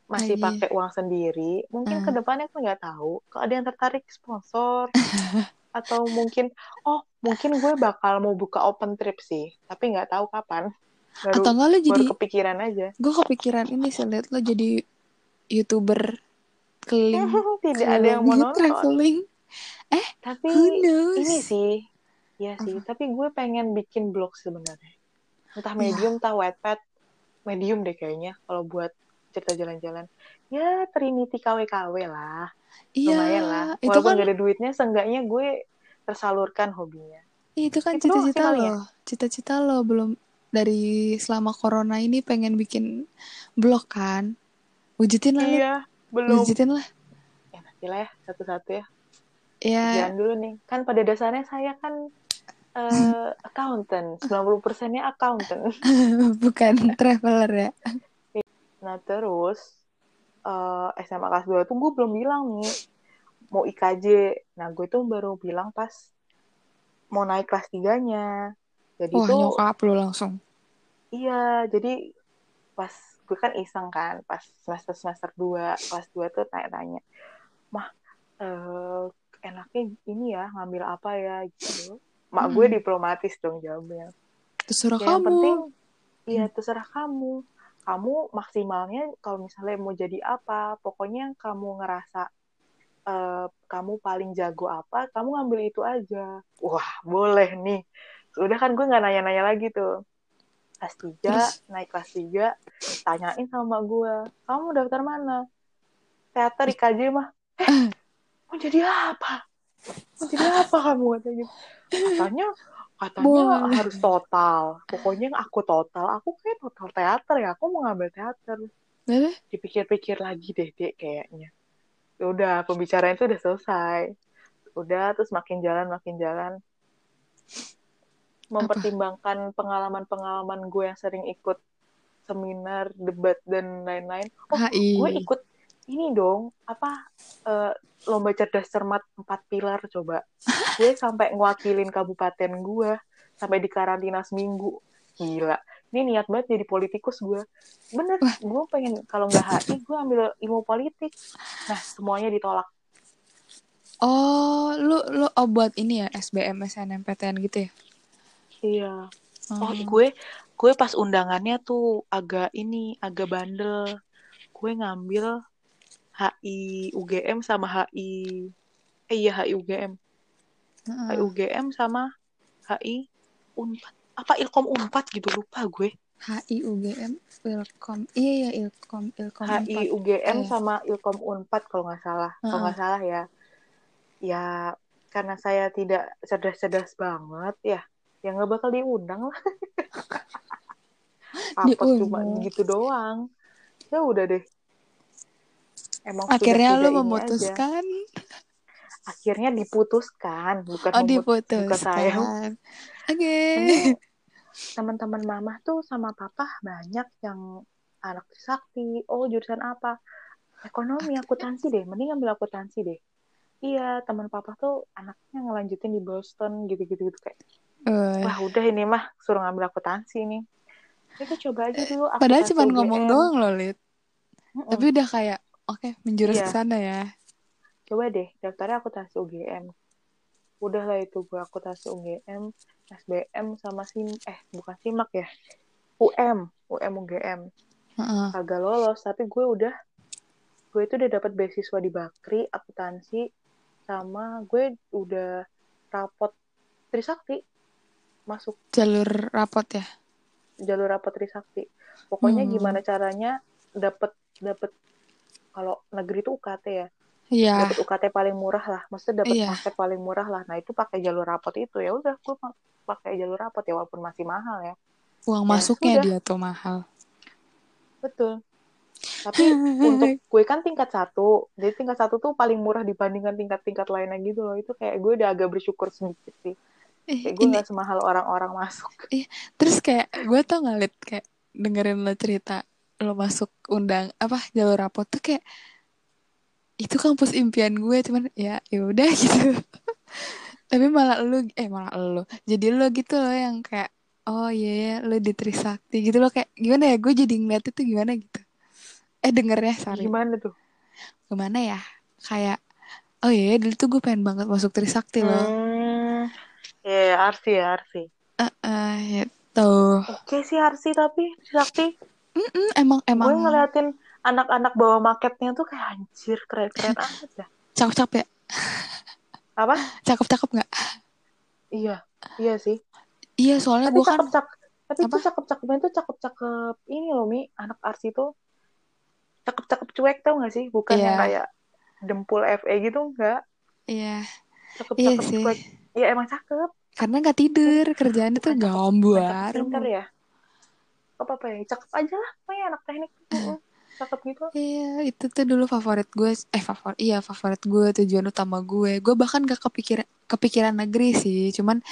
masih pakai uang sendiri mungkin Hmm. ke depannya aku nggak tahu kalau ada yang tertarik sponsor. [laughs] Atau mungkin oh mungkin gue bakal mau buka open trip sih tapi nggak tahu kapan baru Atau enggak lo jadi, baru kepikiran aja. Gue kepikiran ini sih liat lo jadi youtuber keliling, [laughs] tidak ada yang mau nonton. traveling. tapi Who knows? ini sih ya sih. Tapi gue pengen bikin blog sebenarnya. Entah medium entah wattpad. Medium deh kayaknya kalau buat cerita jalan-jalan. Ya Trinity KW-KW lah. Iya, lumayan lah. itu walaupun kan gak ada duitnya seenggaknya gue tersalurkan hobinya. Itu kan cita-cita lo. Cita-cita lo belum dari selama corona ini pengen bikin blog kan? Wujudin lah, iya belum Wujudin lah. ya nanti lah ya satu-satu ya Ya, Jangan dulu nih kan pada dasarnya saya kan eh accountant 90 persennya accountant [laughs] bukan traveler ya. Nah terus eh, SMA kelas 2 tuh gue belum bilang nih mau IKJ. Nah gue tuh baru bilang pas mau naik kelas 3-nya. Jadi Wah, tuh nyokap lo langsung. iya jadi pas gue kan iseng kan pas semester semester 2 kelas 2 tuh tanya-tanya. Mah eh, enaknya ini ya ngambil apa ya gitu. Mak gue Hmm. diplomatis dong jawabnya. Terserah Ya, yang kamu. penting iya terserah kamu kamu maksimalnya kalau misalnya mau jadi apa pokoknya kamu ngerasa eh, kamu paling jago apa kamu ngambil itu aja wah boleh nih udah kan gue nggak nanya-nanya lagi tuh. Kelas tiga Terus? naik kelas tiga tanyain sama gue kamu daftar mana? Teater IKJ mah. Eh mau jadi apa? Mau jadi apa kamu? katanya katanya katanya Boleh. harus total. Pokoknya aku total aku kayak total teater ya. Aku mau ngambil teater. Dipikir-pikir lagi deh dek kayaknya. Ya udah pembicaraan itu udah selesai. Udah terus makin jalan makin jalan mempertimbangkan pengalaman-pengalaman gue yang sering ikut seminar debat dan lain-lain. Oh HI. gue ikut ini dong apa eh, lomba cerdas cermat empat pilar coba. [laughs] Gue sampai ngewakilin kabupaten gue sampai di karantina seminggu. Gila. Ini niat banget jadi politikus gue. Bener gue pengen kalau nggak HI gue ambil ilmu politik. Nah semuanya ditolak. Oh, lu lu oh buat ini ya SBM SNMPTN gitu ya? Iya oh Oh. gue gue pas undangannya tuh agak ini agak bandel gue ngambil HI UGM sama HI eh iya HI UGM Heeh. HI UGM sama HI Unpad apa Ilkom Unpad gitu lupa gue HI UGM Ilkom. Iya ya Ilkom Ilkom HI 4. UGM Eh. sama Ilkom Unpad kalau nggak salah kalau nggak salah ya ya karena saya tidak cerdas-cerdas banget ya ya nggak bakal diundang lah. [laughs] Apa cuma gitu doang. Ya udah deh. Emang Akhirnya lu ini aja. memutuskan. akhirnya diputuskan bukan Oh, memut- bukan saya. Diputuskan. Oke. Ini [laughs] teman-teman mama tuh sama papa banyak yang anak sakti. Oh jurusan apa? Ekonomi akuntansi deh. Mending ambil akuntansi deh. Iya teman papa tuh anaknya ngelanjutin di Boston gitu-gitu gitu kayak Uh, wah udah ini mah suruh ngambil akuntansi nih itu coba aja dulu padahal cuma ngomong doang loh, Lid. Mm-mm. Tapi udah kayak, oke, menjurus Iya. ke sana ya. coba deh daftarnya akuntansi UGM udah lah itu gue akuntansi UGM SBM sama sim eh bukan simak ya UM UM UGM Heeh. kagak lolos tapi gue udah gue itu udah dapat beasiswa di Bakri akuntansi sama gue udah rapot Trisakti masuk Jalur rapot ya. jalur rapot Trisakti pokoknya Hmm. gimana caranya dapat dapat kalau negeri itu UKT ya Iya. dapat UKT paling murah lah maksudnya dapat Iya. paket paling murah lah nah itu pakai jalur rapot itu ya udah gue pa- pakai jalur rapot ya walaupun masih mahal ya Uang Ya, masuknya sudah. dia tuh mahal. betul tapi [laughs] untuk gue kan tingkat satu jadi tingkat satu tuh paling murah dibandingkan tingkat-tingkat lainnya gitu loh itu kayak gue udah agak bersyukur sedikit sih Eh, kayak gue ini nggak semahal orang-orang masuk. [laughs] Terus kayak gue tau nggak Lid, kayak dengerin lo cerita lo masuk undang apa jalur rapot tuh kayak itu kampus impian gue cuman ya ya udah [laughs] gitu. Tapi malah lu eh malah lu. Jadi lo gitu loh yang kayak oh iya ya lo di Trisakti gitu loh. Kayak gimana ya gue jadi ngeliat itu gimana gitu. Eh dengernya sorry. Gimana tuh? Gimana ya? Kayak oh iya ya, dulu tuh gue pengen banget masuk Trisakti loh. Hmm, ya Arsi ya Arsi. Eh, gitu. Oke sih Arsi tapi Sakti Hmm, emang gue emang. ngeliatin anak-anak bawa marketnya tuh kayak anjir keren-keren [laughs] amat ya. Cakep-cakep ya? Apa? Cakep-cakep nggak? Iya iya sih. Iya soalnya gue kan cakep-cakep tapi Apa? tuh cakep-cakepnya tuh cakep-cakep ini loh Mi. Anak Arsi tuh cakep-cakep cuek tau gak sih? Bukan Iya. yang kayak dempul FE gitu enggak iya. Cakep-cakep Iya cuek ya emang cakep. Karena nggak tidur Bukan cakep, gambar pinter ya. Apa apa ya cakep aja lah. Pokoknya anak teknik. Cakep gitu. Iya, itu tuh dulu favorit gue. Eh, favorit. Iya, favorit gue, tujuan utama gue. Gue bahkan gak kepikiran kepikiran negeri sih. Cuman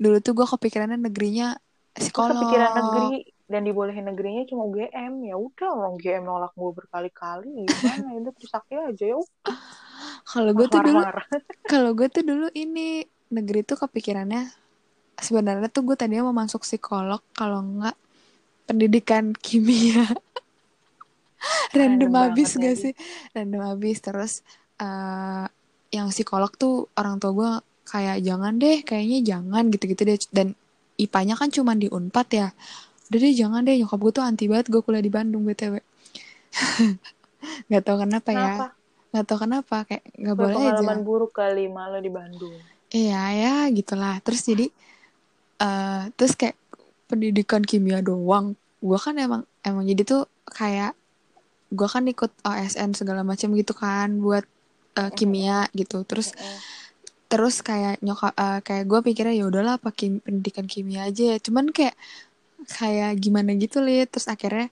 dulu tuh gue kepikirannya negerinya Terus psikolog. kepikiran negeri dan dibolehin negerinya cuma UGM ya udah orang UGM nolak gue berkali-kali. Gimana? Itu Trisakti aja ya [laughs] Kalau gue tuh dulu, kalau gue tuh dulu ini negeri tuh kepikirannya sebenarnya tuh gue tadinya mau masuk psikolog kalau enggak pendidikan [laughs] kimia. Random Random abis banget gak lagi. sih? Random abis terus eh yang psikolog tuh orang tua gue kayak jangan deh, kayaknya jangan gitu-gitu deh. Dan IPA-nya kan cuma di Unpad ya. Udah deh jangan deh, nyokap gue tuh anti banget gue kuliah di Bandung BTW. [laughs] gak tau kenapa ya. kenapa Gak tau kenapa, kayak gak boleh aja. pengalaman buruk kali malu di Bandung Iya ya gitulah. Terus jadi eh terus kayak pendidikan kimia doang. Gua kan emang emang jadi tuh kayak gua kan ikut OSN segala macam gitu kan buat eh, kimia gitu. Terus terus kayak nyokap eh, kayak gue pikirnya ya udahlah pakai pendidikan kimia aja ya. Cuman kayak kayak gimana gitu lihat terus akhirnya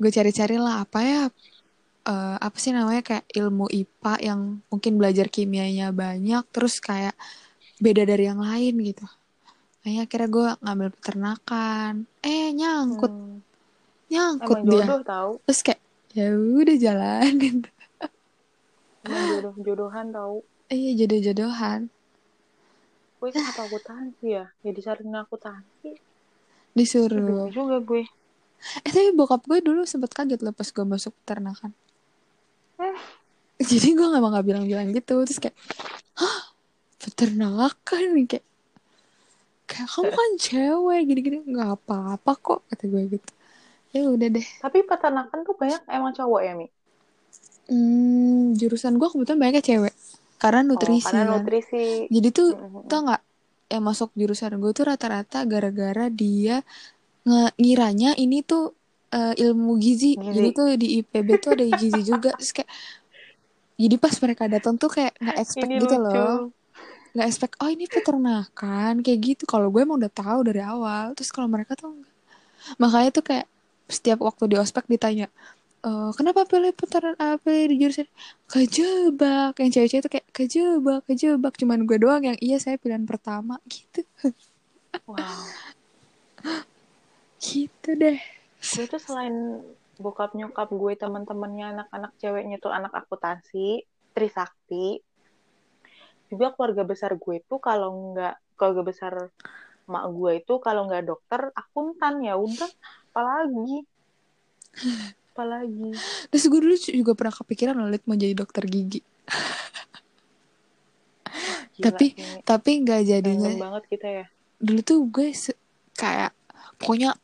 gue cari-cari lah apa ya eh, apa sih namanya kayak ilmu IPA yang mungkin belajar kimianya banyak terus kayak beda dari yang lain gitu. Kayaknya akhirnya gue ngambil peternakan. Eh nyangkut, Hmm. nyangkut emang dia. jodoh tahu Terus kayak ya udah jalanin. [laughs] emang jodoh jodohan tahu Iya jodoh-jodohan. gue kenapa akuntansi ya ya disaring akuntansi Disuruh. bingung juga gue Eh tapi bokap gue dulu sempet kaget loh pas gue masuk peternakan. Eh. [laughs] Jadi gue gak mau gak bilang-bilang gitu. Terus kayak, hah peternakan nih kayak, kayak kamu kan cewek gini-gini nggak apa-apa kok kata gue gitu. Ya udah deh. tapi peternakan tuh banyak emang cowok ya mi Hmm, jurusan gue kebetulan banyaknya cewek. Karena nutrisi oh, karena kan. nutrisi Jadi tuh Mm-mm. tau nggak yang masuk jurusan gue tuh rata-rata gara-gara dia ngiranya ini tuh eh, ilmu gizi. Gizi. Jadi tuh di IPB tuh ada gizi juga. Terus kayak jadi pas mereka datang tuh kayak nggak expect ini gitu lucu loh. Nggak expect oh ini peternakan kayak gitu. Kalau gue emang udah tahu dari awal. Terus kalau mereka tuh enggak. Makanya tuh kayak setiap waktu di ospek ditanya "Eh, kenapa pilih peternak apa di jurusan? Kejebak. Yang cewek-cewek tuh kayak kejebak kejebak. Cuman gue doang yang iya saya pilihan pertama. Gitu. Wow. Gitu deh. Gue tuh selain bokap nyokap gue teman-temannya anak-anak ceweknya tuh anak akuntansi Trisakti juga keluarga besar gue tuh kalau nggak keluarga besar mak gue itu kalau nggak dokter akuntan ya udah apalagi. Apalagi. Terus gue dulu juga pernah kepikiran loh mau jadi dokter gigi. Gila tapi sih, tapi nggak jadinya banget kita ya. Dulu tuh gue kayak pokoknya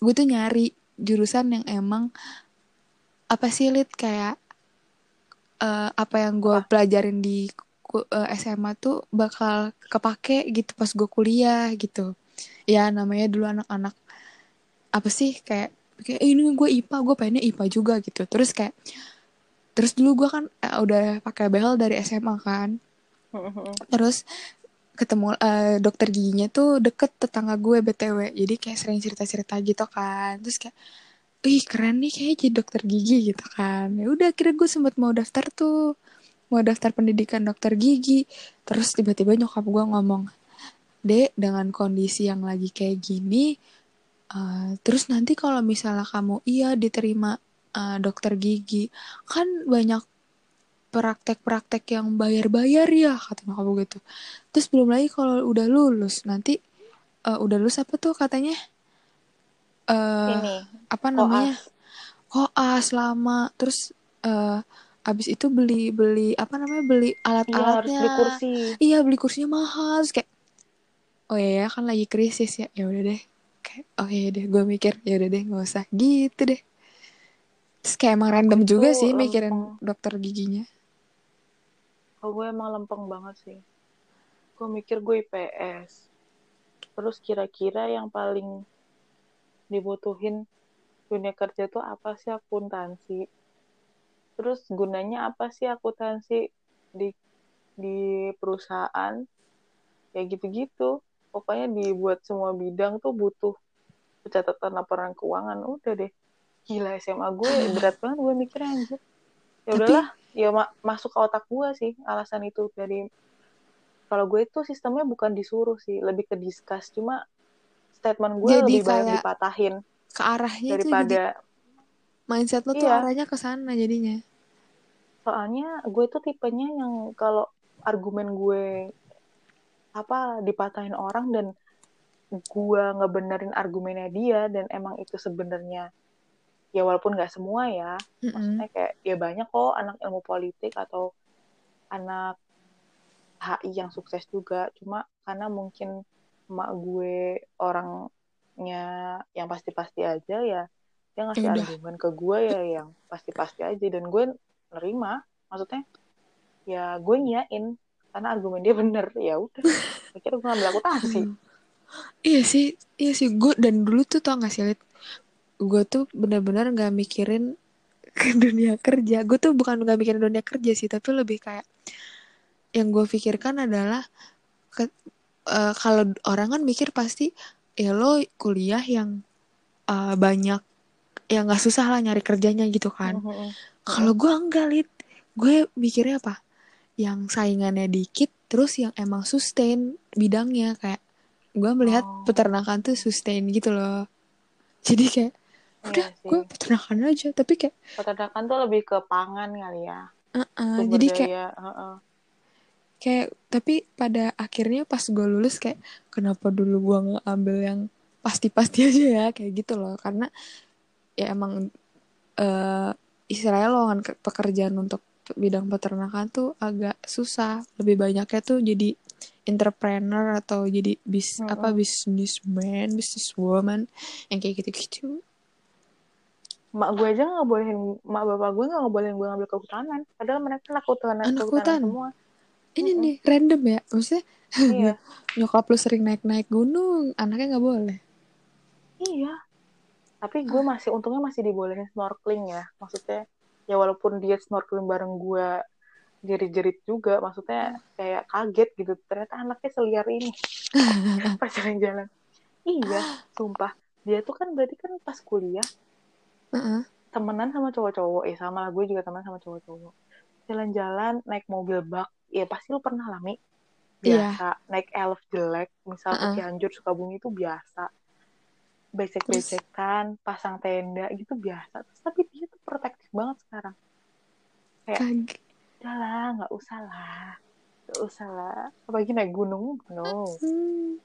gue tuh nyari jurusan yang emang apa sih Lid kayak eh, apa yang gue Apa? pelajarin di ku- eh, SMA tuh bakal kepake gitu pas gue kuliah gitu. Ya namanya dulu anak-anak apa sih kayak kayak "Eh, ini gue IPA gue pengennya IPA juga gitu. Terus kayak terus dulu gue kan eh, udah pakai behel dari SMA kan. Terus ketemu eh, dokter giginya tuh deket tetangga gue btw jadi kayak sering cerita cerita gitu kan. Terus kayak ih keren nih kayak jadi dokter gigi gitu kan. Ya udah akhirnya gue sempet mau daftar tuh mau daftar pendidikan dokter gigi. Terus tiba-tiba nyokap gue ngomong dek dengan kondisi yang lagi kayak gini eh, terus nanti kalau misalnya kamu iya diterima eh, dokter gigi kan banyak praktek-praktek yang bayar-bayar ya kata nyokap gue gitu. Terus belum lagi kalau udah lulus nanti eh, udah lulus apa tuh katanya? Eh ini apa namanya? koas. Koas lama. Terus eh abis itu beli beli apa namanya beli iya harus alat-alatnya. beli kursi. Iya beli kursinya mahal. Terus kayak oh iya ya kan lagi krisis ya. Ya udah deh. Kayak oh iya deh. Gue mikir ya udah deh nggak usah. Gitu deh. Terus kayak emang Aku random itu juga sih mikirin lempeng. dokter giginya. Kalau gue emang lempeng banget sih. Gue mikir gue IPS terus kira-kira yang paling dibutuhin dunia kerja tuh apa sih akuntansi terus gunanya apa sih akuntansi di di perusahaan? Kayak gitu-gitu. Pokoknya dibuat semua bidang tuh butuh pencatatan laporan keuangan. Udah deh. Gila SMA gue [laughs] berat banget gue mikirnya anjir. Ya Tapi- udahlah. Ya ma- masuk ke otak gue sih alasan itu. Dari kalau gue itu sistemnya bukan disuruh sih. Lebih ke discuss. Cuma statement gue Jadi lebih banyak dipatahin ke arahnya itu daripada mindset lo tuh Iya. arahnya ke sana jadinya soalnya gue tuh tipenya yang kalau argumen gue apa dipatahin orang dan gue ngebenerin argumennya dia dan emang itu sebenarnya ya walaupun nggak semua ya Mm-mm. maksudnya kayak ya banyak kok anak ilmu politik atau anak HI yang sukses juga cuma karena mungkin emak gue orangnya yang pasti-pasti aja ya dia ngasih udah. argumen ke gue ya yang pasti-pasti aja dan gue nerima maksudnya ya gue nyain karena argumen dia bener ya udah [laughs] akhirnya gue ngambil akuntansi Iya sih, iya sih gue dan dulu tuh tau gak sih Lid? Gue tuh bener-bener gak mikirin [laughs] ke dunia kerja. Gue tuh bukan gak mikirin dunia kerja sih, tapi lebih kayak yang gue pikirkan adalah ke, eh, kalau orang kan mikir pasti ya lo kuliah yang eh, banyak yang gak susah lah nyari kerjanya gitu kan. Mhm. Kalau gue enggak Lid, gue mikirnya apa? Yang saingannya dikit, terus yang emang sustain bidangnya kayak gue melihat Oh. peternakan tuh sustain gitu loh. Jadi kayak udah Iya gue peternakan aja, tapi kayak peternakan tuh lebih ke pangan kali ya eh, sumber jadi kayak daya heeh. kayak tapi pada akhirnya pas gue lulus kayak kenapa dulu gue nggak ambil yang pasti-pasti [laughs] aja ya kayak gitu loh karena ya emang eh istilahnya lowongan ke- pekerjaan untuk bidang peternakan tuh agak susah. Lebih banyaknya tuh jadi entrepreneur atau jadi bis Mm-mm. apa businessman businesswoman yang kayak gitu-gitu. Mak gue aja nggak bolehin mak bapak gue nggak ngebolehin gue ngambil kehutanan. Padahal mereka anak kehutanan Anak kehutanan hutan. semua. Ini Mm-mm. nih random ya maksudnya? Iya. [laughs] Nyokap lu sering naik-naik gunung anaknya nggak boleh? Iya tapi gue masih untungnya masih dibolehin snorkeling ya. Maksudnya ya walaupun dia snorkeling bareng gue jerit-jerit juga maksudnya kayak kaget gitu. Ternyata anaknya seliar ini. [laughs] Pas jalan-jalan. Iya sumpah. Dia tuh kan berarti kan pas kuliah temenan sama cowok-cowok. Ya sama lah gue juga temenan sama cowok-cowok. Jalan-jalan naik mobil bak. Ya pasti lu pernah lah Mi. Iya. biasa. Naik elf jelek misal ke Uh-uh. Cianjur Sukabumi itu biasa becek-becekan pasang tenda gitu biasa. Terus, tapi dia tuh protektif banget sekarang. Kaget udah lah nggak usah lah. Nggak usah lah. Apalagi naik gunung no Hmm.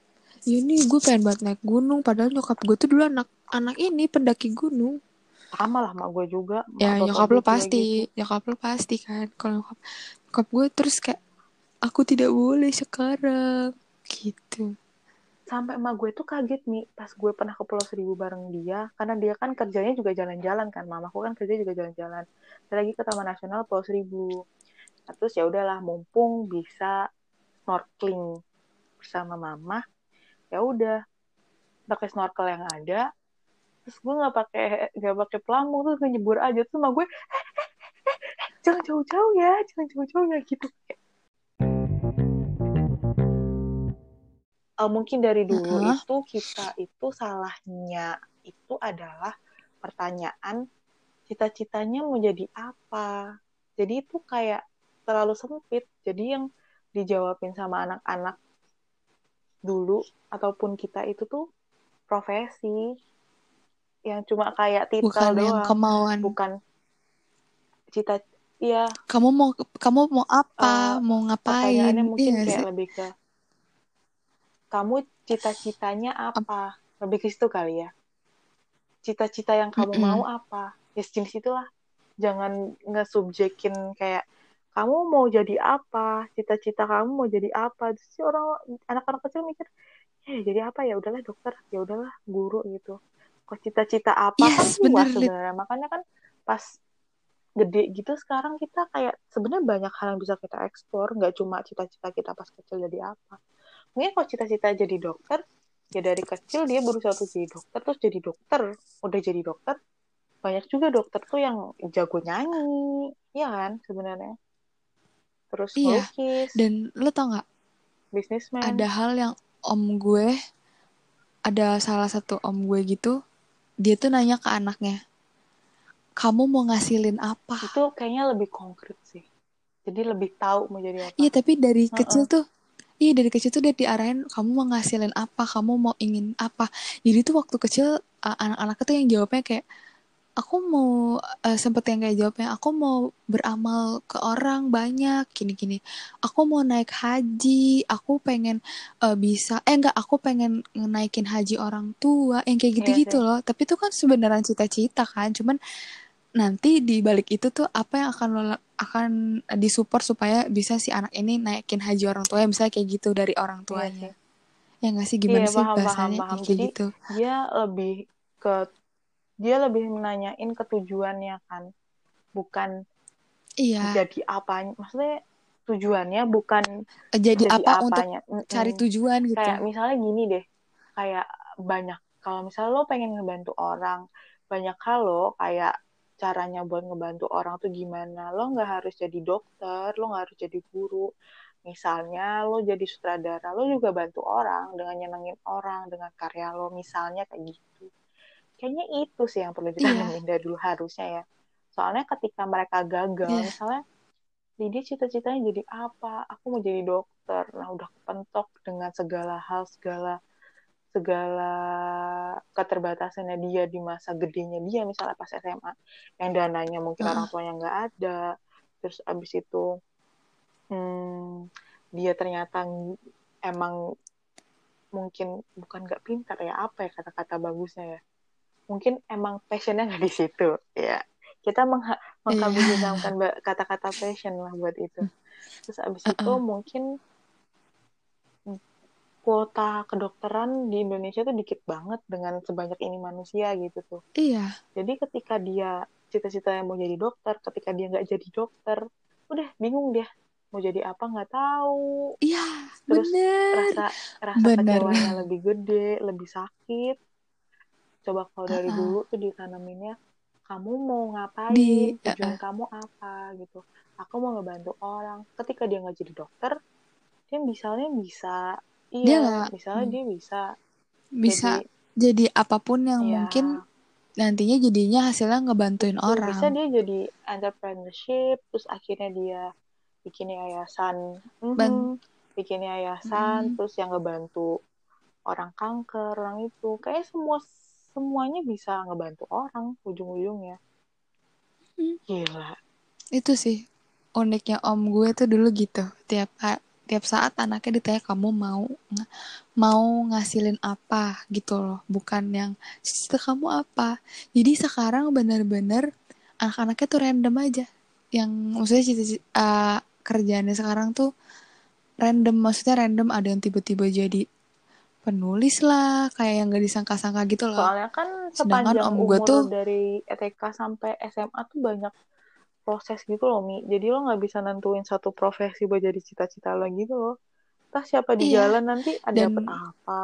ya nih gue pengen banget naik gunung padahal nyokap gue tuh dulu anak anak ini pendaki gunung. Sama lah mak gue juga. Ya nyokap lo pasti gitu. nyokap lo pasti kan. Kalau nyokap nyokap gue terus kayak aku tidak boleh sekarang. Gitu sampai emak gue tuh kaget nih pas gue pernah ke Pulau Seribu bareng dia karena dia kan kerjanya juga jalan-jalan kan mamaku kan kerja juga jalan-jalan. Lagi ke Taman Nasional Pulau Seribu. Nah, terus ya udahlah mumpung bisa snorkeling bersama mama ya udah. Pakai snorkel yang ada terus gue nggak pakai nggak pakai pelampung terus nyebur aja. Terus sama gue "Eh, eh, eh, eh, jangan jauh-jauh ya jangan jauh-jauh ya gitu uh, mungkin dari dulu Heeh. itu kita itu salahnya itu adalah pertanyaan cita-citanya mau jadi apa. Jadi itu kayak terlalu sempit. Jadi yang dijawabin sama anak-anak dulu ataupun kita itu tuh profesi yang cuma kayak titel bukan yang doang, kemauan bukan cita ya kamu mau kamu mau apa Eh, mau ngapain pertanyaannya mungkin Iya kayak sih. lebih ke kamu cita-citanya apa? Lebih ke situ kali ya. Cita-cita yang kamu Mm-mm. mau apa? Ya sejenis itulah. Jangan ngesubjekin kayak kamu mau jadi apa? Cita-cita kamu mau jadi apa? Terus sih orang anak-anak kecil mikir ya jadi apa? Ya udahlah dokter. Ya udahlah guru gitu. Kok cita-cita apa Yes, kan luas sebenarnya? Makanya kan pas gede gitu sekarang kita kayak sebenarnya banyak hal yang bisa kita eksplor nggak cuma cita-cita kita pas kecil jadi apa mungkin kalau cita-cita jadi dokter ya dari kecil dia berusaha untuk jadi dokter terus jadi dokter udah jadi dokter. Banyak juga dokter tuh yang jago nyanyi ya kan sebenarnya. Terus Iya, melukis. dan lo tau nggak? Bisnismen ada hal yang om gue ada salah satu om gue gitu dia tuh nanya ke anaknya kamu mau ngasilin apa? Itu kayaknya lebih konkret sih. Jadi lebih tahu mau jadi apa. Iya tapi dari Heeh. kecil tuh iya dari kecil tuh dia diarahin kamu mau ngasilin apa? Kamu mau ingin apa? Jadi tuh waktu kecil uh, anak-anak tuh yang jawabnya kayak aku mau uh, sempet yang kayak jawabnya aku mau beramal ke orang banyak gini-gini. Aku mau naik haji. Aku pengen uh, bisa eh enggak aku pengen naikin haji orang tua yang kayak Iya gitu-gitu loh. Tapi itu kan sebenarnya cita-cita kan. Cuman nanti di balik itu tuh apa yang akan lo akan disupport supaya bisa si anak ini naikin haji orang tuanya misalnya kayak gitu dari orang Iya tuanya. sih. ya nggak sih? Gimana Iya, sih paham, paham, bahasanya paham. kayak Jadi, gitu? dia lebih ke dia lebih menanyain ketujuannya kan. Bukan iya. jadi apanya maksudnya tujuannya bukan Eh, jadi, jadi apa untuk apanya. Mm-mm. cari tujuan gitu? Kayak misalnya gini deh kayak banyak kalau misalnya lo pengen ngebantu orang banyak hal lo kayak caranya buat ngebantu orang tuh gimana? Lo nggak harus jadi dokter lo nggak harus jadi guru. Misalnya lo jadi sutradara lo juga bantu orang dengan nyenengin orang dengan karya lo misalnya kayak gitu. Kayaknya itu sih yang perlu Iya. ditanemin dari dulu harusnya ya. Soalnya ketika mereka gagal Iya. misalnya Lydia cita-citanya jadi apa? Aku mau jadi dokter. Nah udah kepentok dengan segala hal segala segala keterbatasannya dia di masa gedenya dia misalnya pas SMA yang dananya mungkin Heeh. orang tuanya nggak ada terus abis itu hmm, dia ternyata ng- emang mungkin bukan nggak pintar ya apa ya kata-kata bagusnya ya mungkin emang passionnya nggak di situ ya kita mengha- menghabiskan ba- kata-kata passion lah buat itu terus abis itu Uh-uh. mungkin kuota kedokteran di Indonesia tuh dikit banget dengan sebanyak ini manusia gitu tuh. Iya. Jadi ketika dia cita-citanya mau jadi dokter ketika dia nggak jadi dokter udah bingung dia mau jadi apa nggak tahu. Iya terus bener. rasa rasa Bener. kecewanya lebih gede lebih sakit. Coba kalau dari Uh-uh. dulu tuh ditanaminnya kamu mau ngapain? Di- tujuan kamu apa? gitu. Aku mau ngebantu orang. Ketika dia nggak jadi dokter dia misalnya bisa Dia iya nggak- misalnya hmm. dia bisa bisa jadi jadi apa pun yang ya, mungkin nantinya jadinya hasilnya ngebantuin tuh, orang bisa dia jadi entrepreneurship terus akhirnya dia bikin yayasan Ban- bikin yayasan Mm. terus yang ngebantu orang kanker orang itu kayak semua semuanya bisa ngebantu orang ujung-ujungnya Hmm. gila itu sih uniknya om gue tuh dulu gitu tiap tiap saat anaknya ditanya kamu mau mau ngasilin apa gitu loh bukan yang cita kamu apa? Jadi sekarang bener-bener anak-anaknya tuh random aja yang maksudnya cita uh, kerjaannya sekarang tuh random maksudnya random ada yang tiba-tiba jadi penulis lah kayak yang gak disangka-sangka gitu loh. Soalnya kan sepanjang om umur tuh dari ETK sampai SMA tuh banyak proses gitu loh Mi jadi lo nggak bisa nentuin satu profesi buat jadi cita-cita lo gitu loh entah siapa di iya. jalan nanti ada dan... dapet apa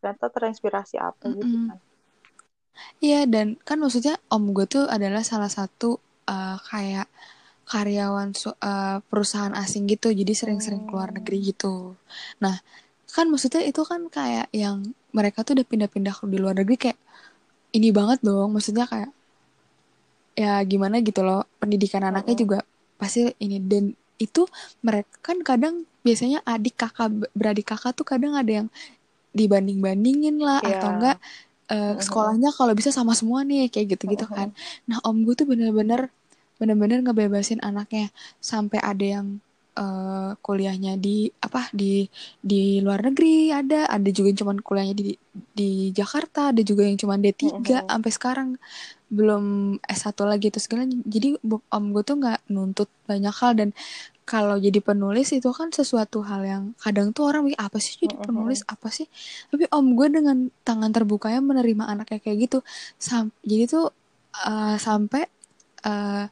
ternyata terinspirasi apa mm -mm. gitu kan iya dan kan maksudnya om gue tuh adalah salah satu uh, kayak karyawan uh, perusahaan asing gitu jadi sering-sering keluar hmm. negeri gitu nah kan maksudnya itu kan kayak yang mereka tuh udah pindah-pindah di luar negeri kayak ini banget dong maksudnya kayak ya gimana gitu loh pendidikan anaknya juga pasti ini. Dan itu mereka kan kadang biasanya adik kakak beradik kakak tuh kadang ada yang dibanding bandingin lah yeah. atau enggak uh, sekolahnya kalau bisa sama semua nih kayak gitu gitu kan. Nah om gue tuh bener-bener bener-bener ngebebasin anaknya. Sampai ada yang uh, kuliahnya di apa di di luar negeri ada ada juga yang cuman kuliahnya di di Jakarta ada juga yang cuman D3 mm -hmm. sampai sekarang belum S1 lagi itu segala jadi om gue tuh nggak nuntut banyak hal dan kalau jadi penulis itu kan sesuatu hal yang kadang tuh orang apa sih jadi penulis? Apa sih? Tapi om gue dengan tangan terbukanya menerima anaknya kayak gitu. Sam jadi tuh uh, sampai uh,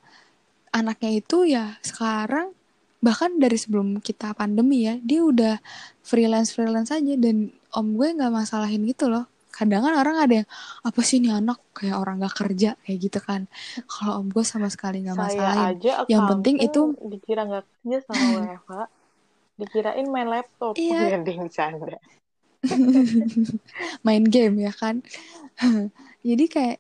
anaknya itu ya sekarang bahkan dari sebelum kita pandemi ya dia udah freelance freelance aja dan om gue nggak masalahin gitu loh kadang kan orang ada yang apa sih ini anak? Kayak orang gak kerja kayak gitu kan. Kalau om gue sama sekali nggak masalah yang penting itu dikira nggak kerja sama [laughs] Eva dikirain main laptop. Iya. yang canda [laughs] main game ya kan? [laughs] Jadi kayak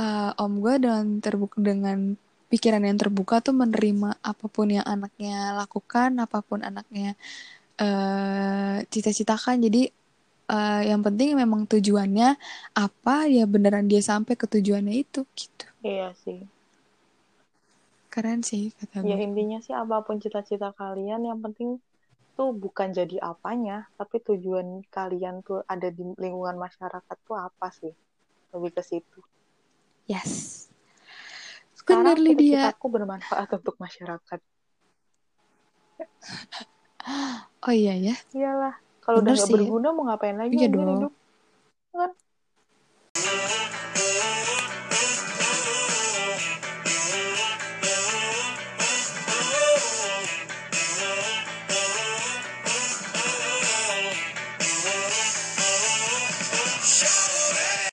uh, om gue dengan terbuka dengan pikiran yang terbuka tuh menerima apa pun yang anaknya lakukan apa pun anaknya uh, cita-citakan. Jadi uh, yang penting memang tujuannya apa ya beneran dia sampai ke tujuannya itu gitu. Iya sih. Keren sih kata ya intinya sih apa pun cita-cita kalian yang penting tuh bukan jadi apanya tapi tujuan kalian tuh ada di lingkungan masyarakat tuh apa sih? Lebih ke situ. Yes. Sekarang Lydia. aku bermanfaat untuk masyarakat. [laughs] Oh iya ya. Iyalah kalau udah gak berguna mau ngapain lagi iya dong. hidup? Kan?